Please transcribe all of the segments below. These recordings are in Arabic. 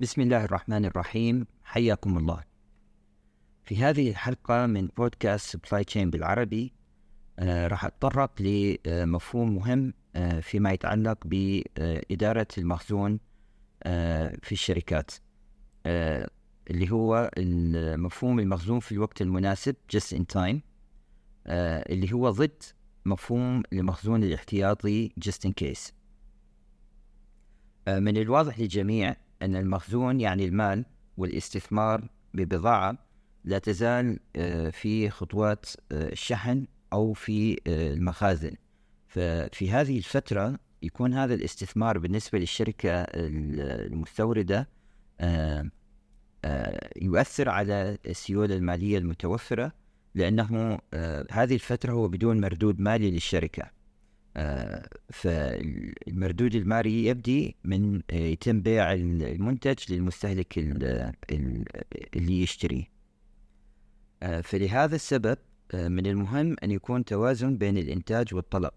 بسم الله الرحمن الرحيم. حياكم الله. في هذه الحلقة من بودكاست سبلاي تشين بالعربي آه راح أتطرق لمفهوم مهم آه فيما يتعلق بإدارة المخزون آه في الشركات اللي هو المفهوم المخزون في الوقت المناسب just in time اللي هو ضد مفهوم المخزون الاحتياطي just in case. آه من الواضح للجميع أن المخزون يعني المال والاستثمار ببضاعة لا تزال آه في خطوات آه الشحن أو في المخازن. ففي هذه الفترة يكون هذا الاستثمار بالنسبة للشركة المستوردة يؤثر على السيولة المالية المتوفرة لأنه هذه الفترة هو بدون مردود مالي للشركة. فالمردود المالي يبدي من يتم بيع المنتج للمستهلك اللي يشتريه فلهذا السبب من المهم أن يكون توازن بين الإنتاج والطلب.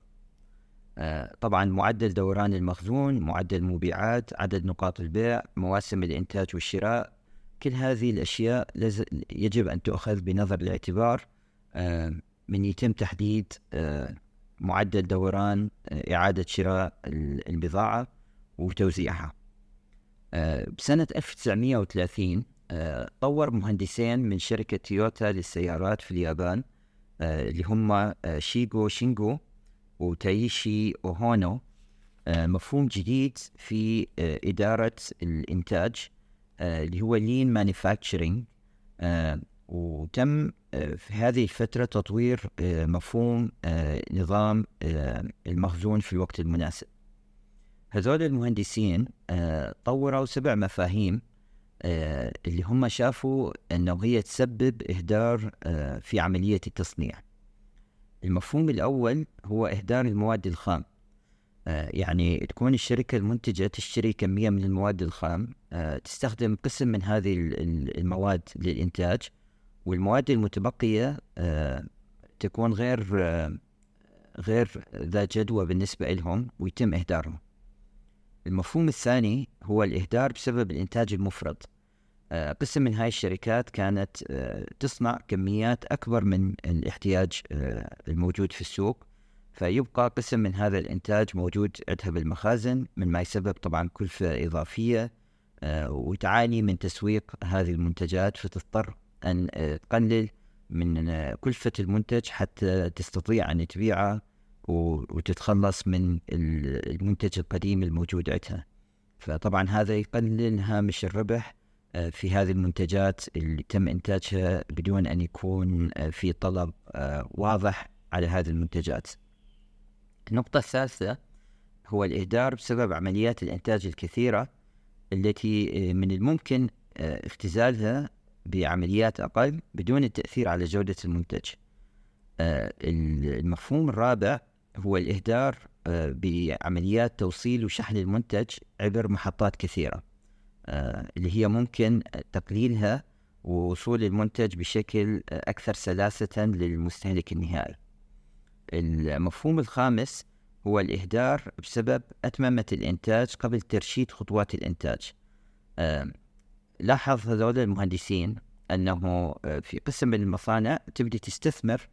طبعا معدل دوران المخزون معدل المبيعات عدد نقاط البيع مواسم الإنتاج والشراء كل هذه الأشياء يجب أن تؤخذ بنظر الاعتبار من يتم تحديد معدل دوران إعادة شراء البضاعة وتوزيعها. بسنة 1930 طور مهندسين من شركة تويوتا للسيارات في اليابان اللي هم شيغو شينغو وتايشي أوهونو مفهوم جديد في إدارة الإنتاج. اللي هو lean manufacturing وتم في هذه الفترة تطوير مفهوم نظام المخزون في الوقت المناسب. هذول المهندسين طوروا سبع مفاهيم اللي هم شافوا أنه هي تسبب إهدار في عملية التصنيع. المفهوم الأول هو إهدار المواد الخام. يعني تكون الشركة المنتجة تشتري كمية من المواد الخام تستخدم قسم من هذه المواد للإنتاج والمواد المتبقية تكون غير غير ذات جدوى بالنسبة لهم ويتم إهدارهم. المفهوم الثاني هو الإهدار بسبب الإنتاج المفرط. قسم من هاي الشركات كانت تصنع كميات أكبر من الاحتياج الموجود في السوق. فيبقى قسم من هذا الإنتاج موجود عندها بالمخازن من ما يسبب طبعا كلفة إضافية وتعاني من تسويق هذه المنتجات فتضطر أن تقلل من كلفة المنتج حتى تستطيع أن تبيعه وتتخلص من المنتج القديم الموجود عندها. فطبعا هذا يقلل هامش الربح في هذه المنتجات اللي تم إنتاجها بدون أن يكون في طلب واضح على هذه المنتجات. النقطة الثالثة هو الإهدار بسبب عمليات الإنتاج الكثيرة التي من الممكن اختزالها بعمليات أقل بدون التأثير على جودة المنتج. المفهوم الرابع هو الإهدار بعمليات توصيل وشحن المنتج عبر محطات كثيرة اللي هي ممكن تقليلها ووصول المنتج بشكل أكثر سلاسة للمستهلك النهائي. المفهوم الخامس هو الإهدار بسبب أتممة الإنتاج قبل ترشيد خطوات الإنتاج. لاحظ هذول المهندسين أنه في قسم من المصانع تبدي تستثمر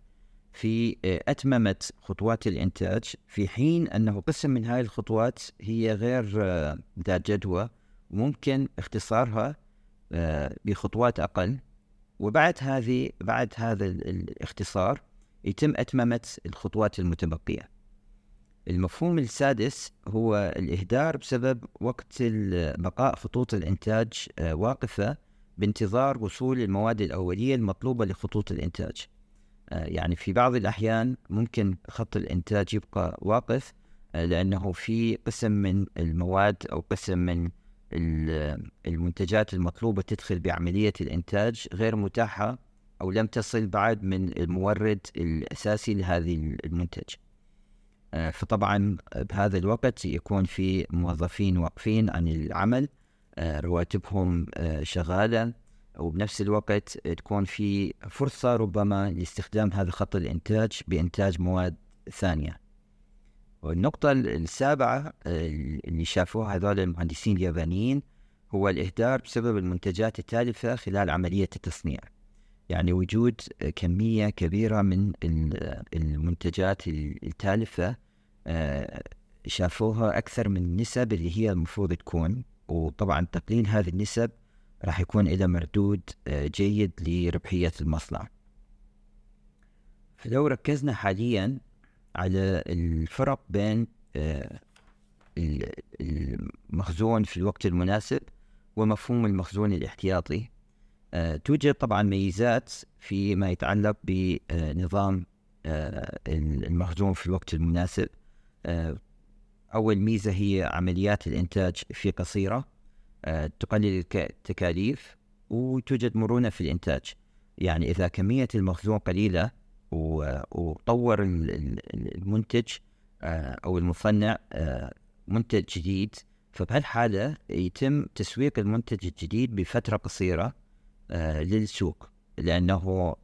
في أتممة خطوات الإنتاج في حين أنه قسم من هذه الخطوات هي غير ذات جدوى وممكن اختصارها بخطوات أقل. وبعد هذه بعد هذا الاختصار يتم أتممة الخطوات المتبقية. المفهوم السادس هو الإهدار بسبب وقت بقاء خطوط الإنتاج واقفة بانتظار وصول المواد الأولية المطلوبة لخطوط الإنتاج. يعني في بعض الأحيان ممكن خط الإنتاج يبقى واقف لأنه في قسم من المواد أو قسم من المنتجات المطلوبة تدخل بعملية الإنتاج غير متاحة أو لم تصل بعد من المورد الأساسي لهذه المنتج. فطبعا بهذا الوقت يكون في موظفين واقفين عن العمل رواتبهم شغالة وبنفس الوقت تكون في فرصة ربما لاستخدام هذا خط الإنتاج بإنتاج مواد الثانية والنقطة السابعة اللي شافوها هذول المهندسين اليابانيين هو الإهدار بسبب المنتجات التالفة خلال عملية التصنيع. يعني وجود كمية كبيرة من المنتجات التالفة آه، شافوها أكثر من النسب اللي هي المفروض تكون. وطبعا تقليل هذه النسب راح يكون إلى مردود آه، جيد لربحية المصنع. فلو ركزنا حاليا على الفرق بين آه، المخزون في الوقت المناسب ومفهوم المخزون الاحتياطي. توجد طبعا ميزات فيما يتعلق بنظام المخزون في الوقت المناسب. أول ميزة هي عمليات الإنتاج في قصيرة آه، تقلل التكاليف وتوجد مرونة في الإنتاج. يعني إذا كمية المخزون قليلة وطور المنتج آه، أو المصنع آه، منتج جديد فبهالحالة يتم تسويق المنتج الجديد بفترة قصيرة. للسوق لأنه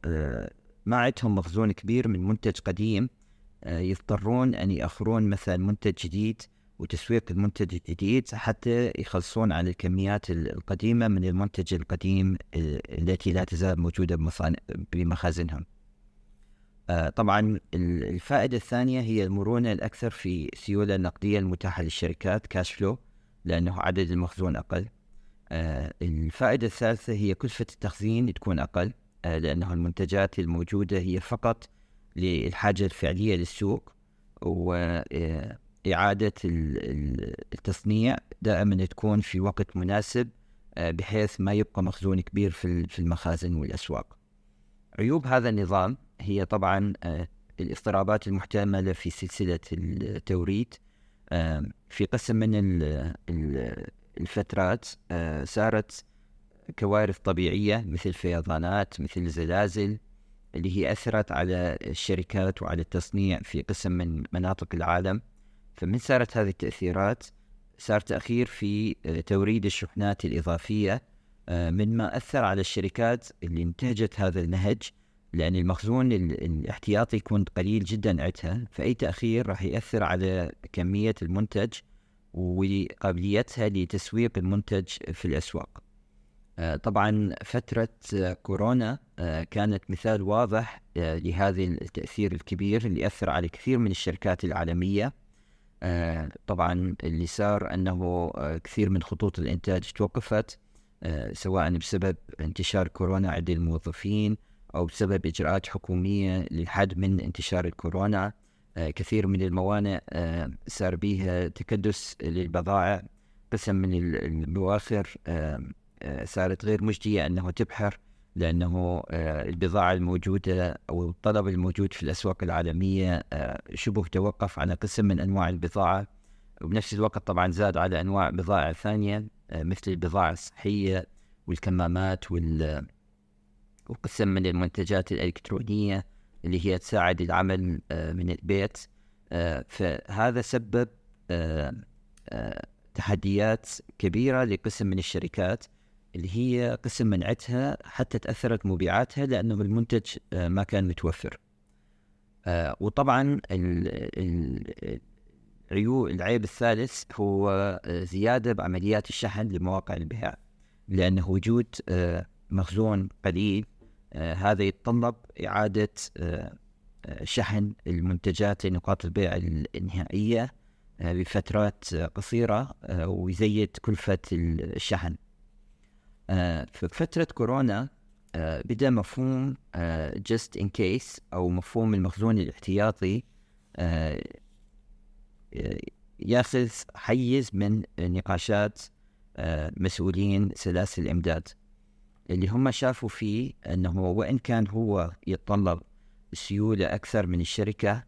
ما عندهم مخزون كبير من منتج قديم يضطرون أن يأخرون مثلا منتج جديد وتسويق المنتج الجديد حتى يخلصون عن الكميات القديمة من المنتج القديم التي لا تزال موجودة بمخازنهم. آه، طبعا الفائدة الثانية هي المرونة الأكثر في السيولة النقدية المتاحة للشركات كاش فلو لأنه عدد المخزون أقل. آه، الفائدة الثالثة هي كلفة التخزين تكون أقل آه، لأنه المنتجات الموجودة هي فقط للحاجة الفعلية للسوق و إعادة التصنيع دائما تكون في وقت مناسب آه، بحيث ما يبقى مخزون كبير في المخازن والأسواق. عيوب هذا النظام هي طبعا آه، الاضطرابات المحتملة في سلسلة التوريد آه، في قسم من الفترات صارت كوارث طبيعية مثل فيضانات مثل زلازل اللي هي أثرت على الشركات وعلى التصنيع في قسم من مناطق العالم. فمن صارت هذه التأثيرات صار تأخير في آه، توريد الشحنات الإضافية آه، مما أثر على الشركات اللي انتهجت هذا النهج لأن المخزون الاحتياطي يكون قليل جدا عندها. فأي تأخير راح يأثر على كمية المنتج وقابليتها لتسويق المنتج في الأسواق. آه، طبعا فترة كورونا كانت مثال واضح لهذا التأثير الكبير اللي أثر على كثير من الشركات العالمية. آه، طبعا اللي صار آه، كثير من خطوط الإنتاج توقفت آه، سواء بسبب انتشار كورونا عند الموظفين أو بسبب إجراءات حكومية للحد من انتشار الكورونا. كثير من الموانئ صار بها تكدس للبضائع قسم من البواخر صارت غير مجدية أنه تبحر لأنه آه، البضاعة الموجودة أو الطلب الموجود في الأسواق العالمية آه، شبه توقف على قسم من أنواع البضاعة. وبنفس الوقت طبعا زاد على أنواع بضائع ثانية آه، مثل البضاعة الصحية والكمامات وال وقسم من المنتجات الإلكترونية. اللي هي تساعد العمل من البيت. فهذا سبب تحديات كبيرة لقسم من الشركات اللي هي قسم منعتها حتى تأثرت مبيعاتها لأنه المنتج آه، ما كان متوفر. آه، وطبعا العيب الثالث هو آه، زيادة بعمليات الشحن لمواقع البيع لأنه وجود مخزون قليل هذا يتطلب إعادة شحن المنتجات لنقاط البيع النهائية بفترات قصيرة ويزيد كلفة الشحن. آه، في فترة كورونا آه، بدأ مفهوم جست ان كيس أو مفهوم المخزون الاحتياطي آه، ياخذ حيز من نقاشات مسؤولين سلاسل الإمداد. اللي هم شافوا فيه أنه وإن كان هو يتطلب سيولة أكثر من الشركة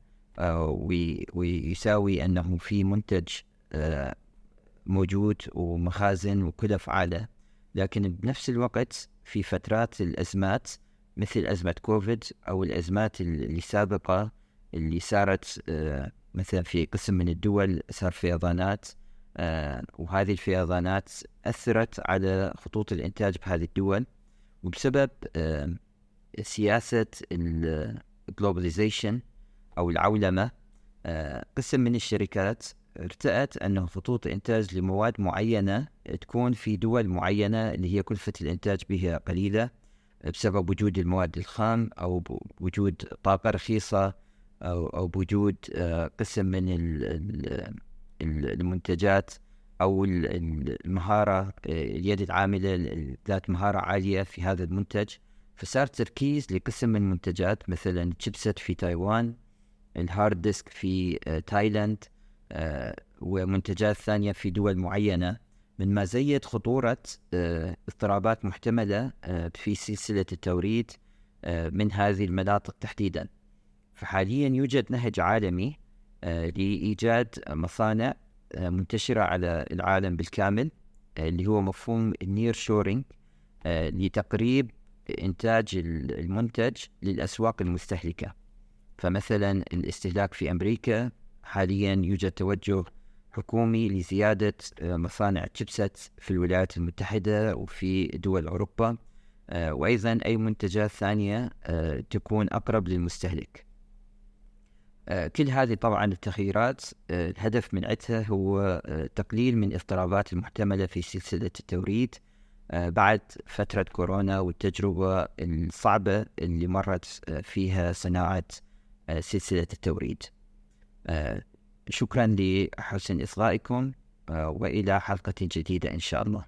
ويساوي أنه في منتج موجود ومخازن وكلف عالة لكن بنفس الوقت في فترات الأزمات مثل أزمة كوفيد أو الأزمات اللي سابقة اللي صارت آه، مثلا في قسم من الدول صار فيضانات آه، وهذه الفيضانات أثرت على خطوط الإنتاج بهذه الدول وبسبب آه، سياسة ال globalization أو العولمة قسم من الشركات ارتأت أنه خطوط إنتاج لمواد معينة تكون في دول معينة اللي هي كلفة الإنتاج بها قليلة بسبب وجود المواد الخام أو بوجود طاقة رخيصة أو بوجود قسم من المنتجات أو المهارة اليد العاملة ذات مهارة عالية في هذا المنتج. فصار تركيز لقسم من المنتجات مثلا تشيبسет في تايوان ال hard disk في تايلاند آه، ومنتجات ثانية في دول معينة. مما زيد خطورة آه، اضطرابات محتملة آه، في سلسلة التوريد من هذه المناطق تحديدا. فحاليا يوجد نهج عالمي لإيجاد مصانع منتشرة على العالم بالكامل اللي هو مفهوم ال nearshoring لتقريب إنتاج المنتج للأسواق المستهلكة. فمثلا الاستهلاك في أمريكا حاليا يوجد توجه حكومي لزيادة آه، مصانع تشيبسات في الولايات المتحدة وفي دول أوروبا آه، وأيضا أي منتجات ثانية آه، تكون أقرب للمستهلك. كل هذه طبعا التغييرات الهدف من عدها هو تقليل من الاضطرابات المحتملة في سلسلة التوريد بعد فترة كورونا والتجربة الصعبة اللي مرت فيها صناعة سلسلة التوريد. آه، شكرا لحسن إصغائكم آه، وإلى حلقة جديدة إن شاء الله.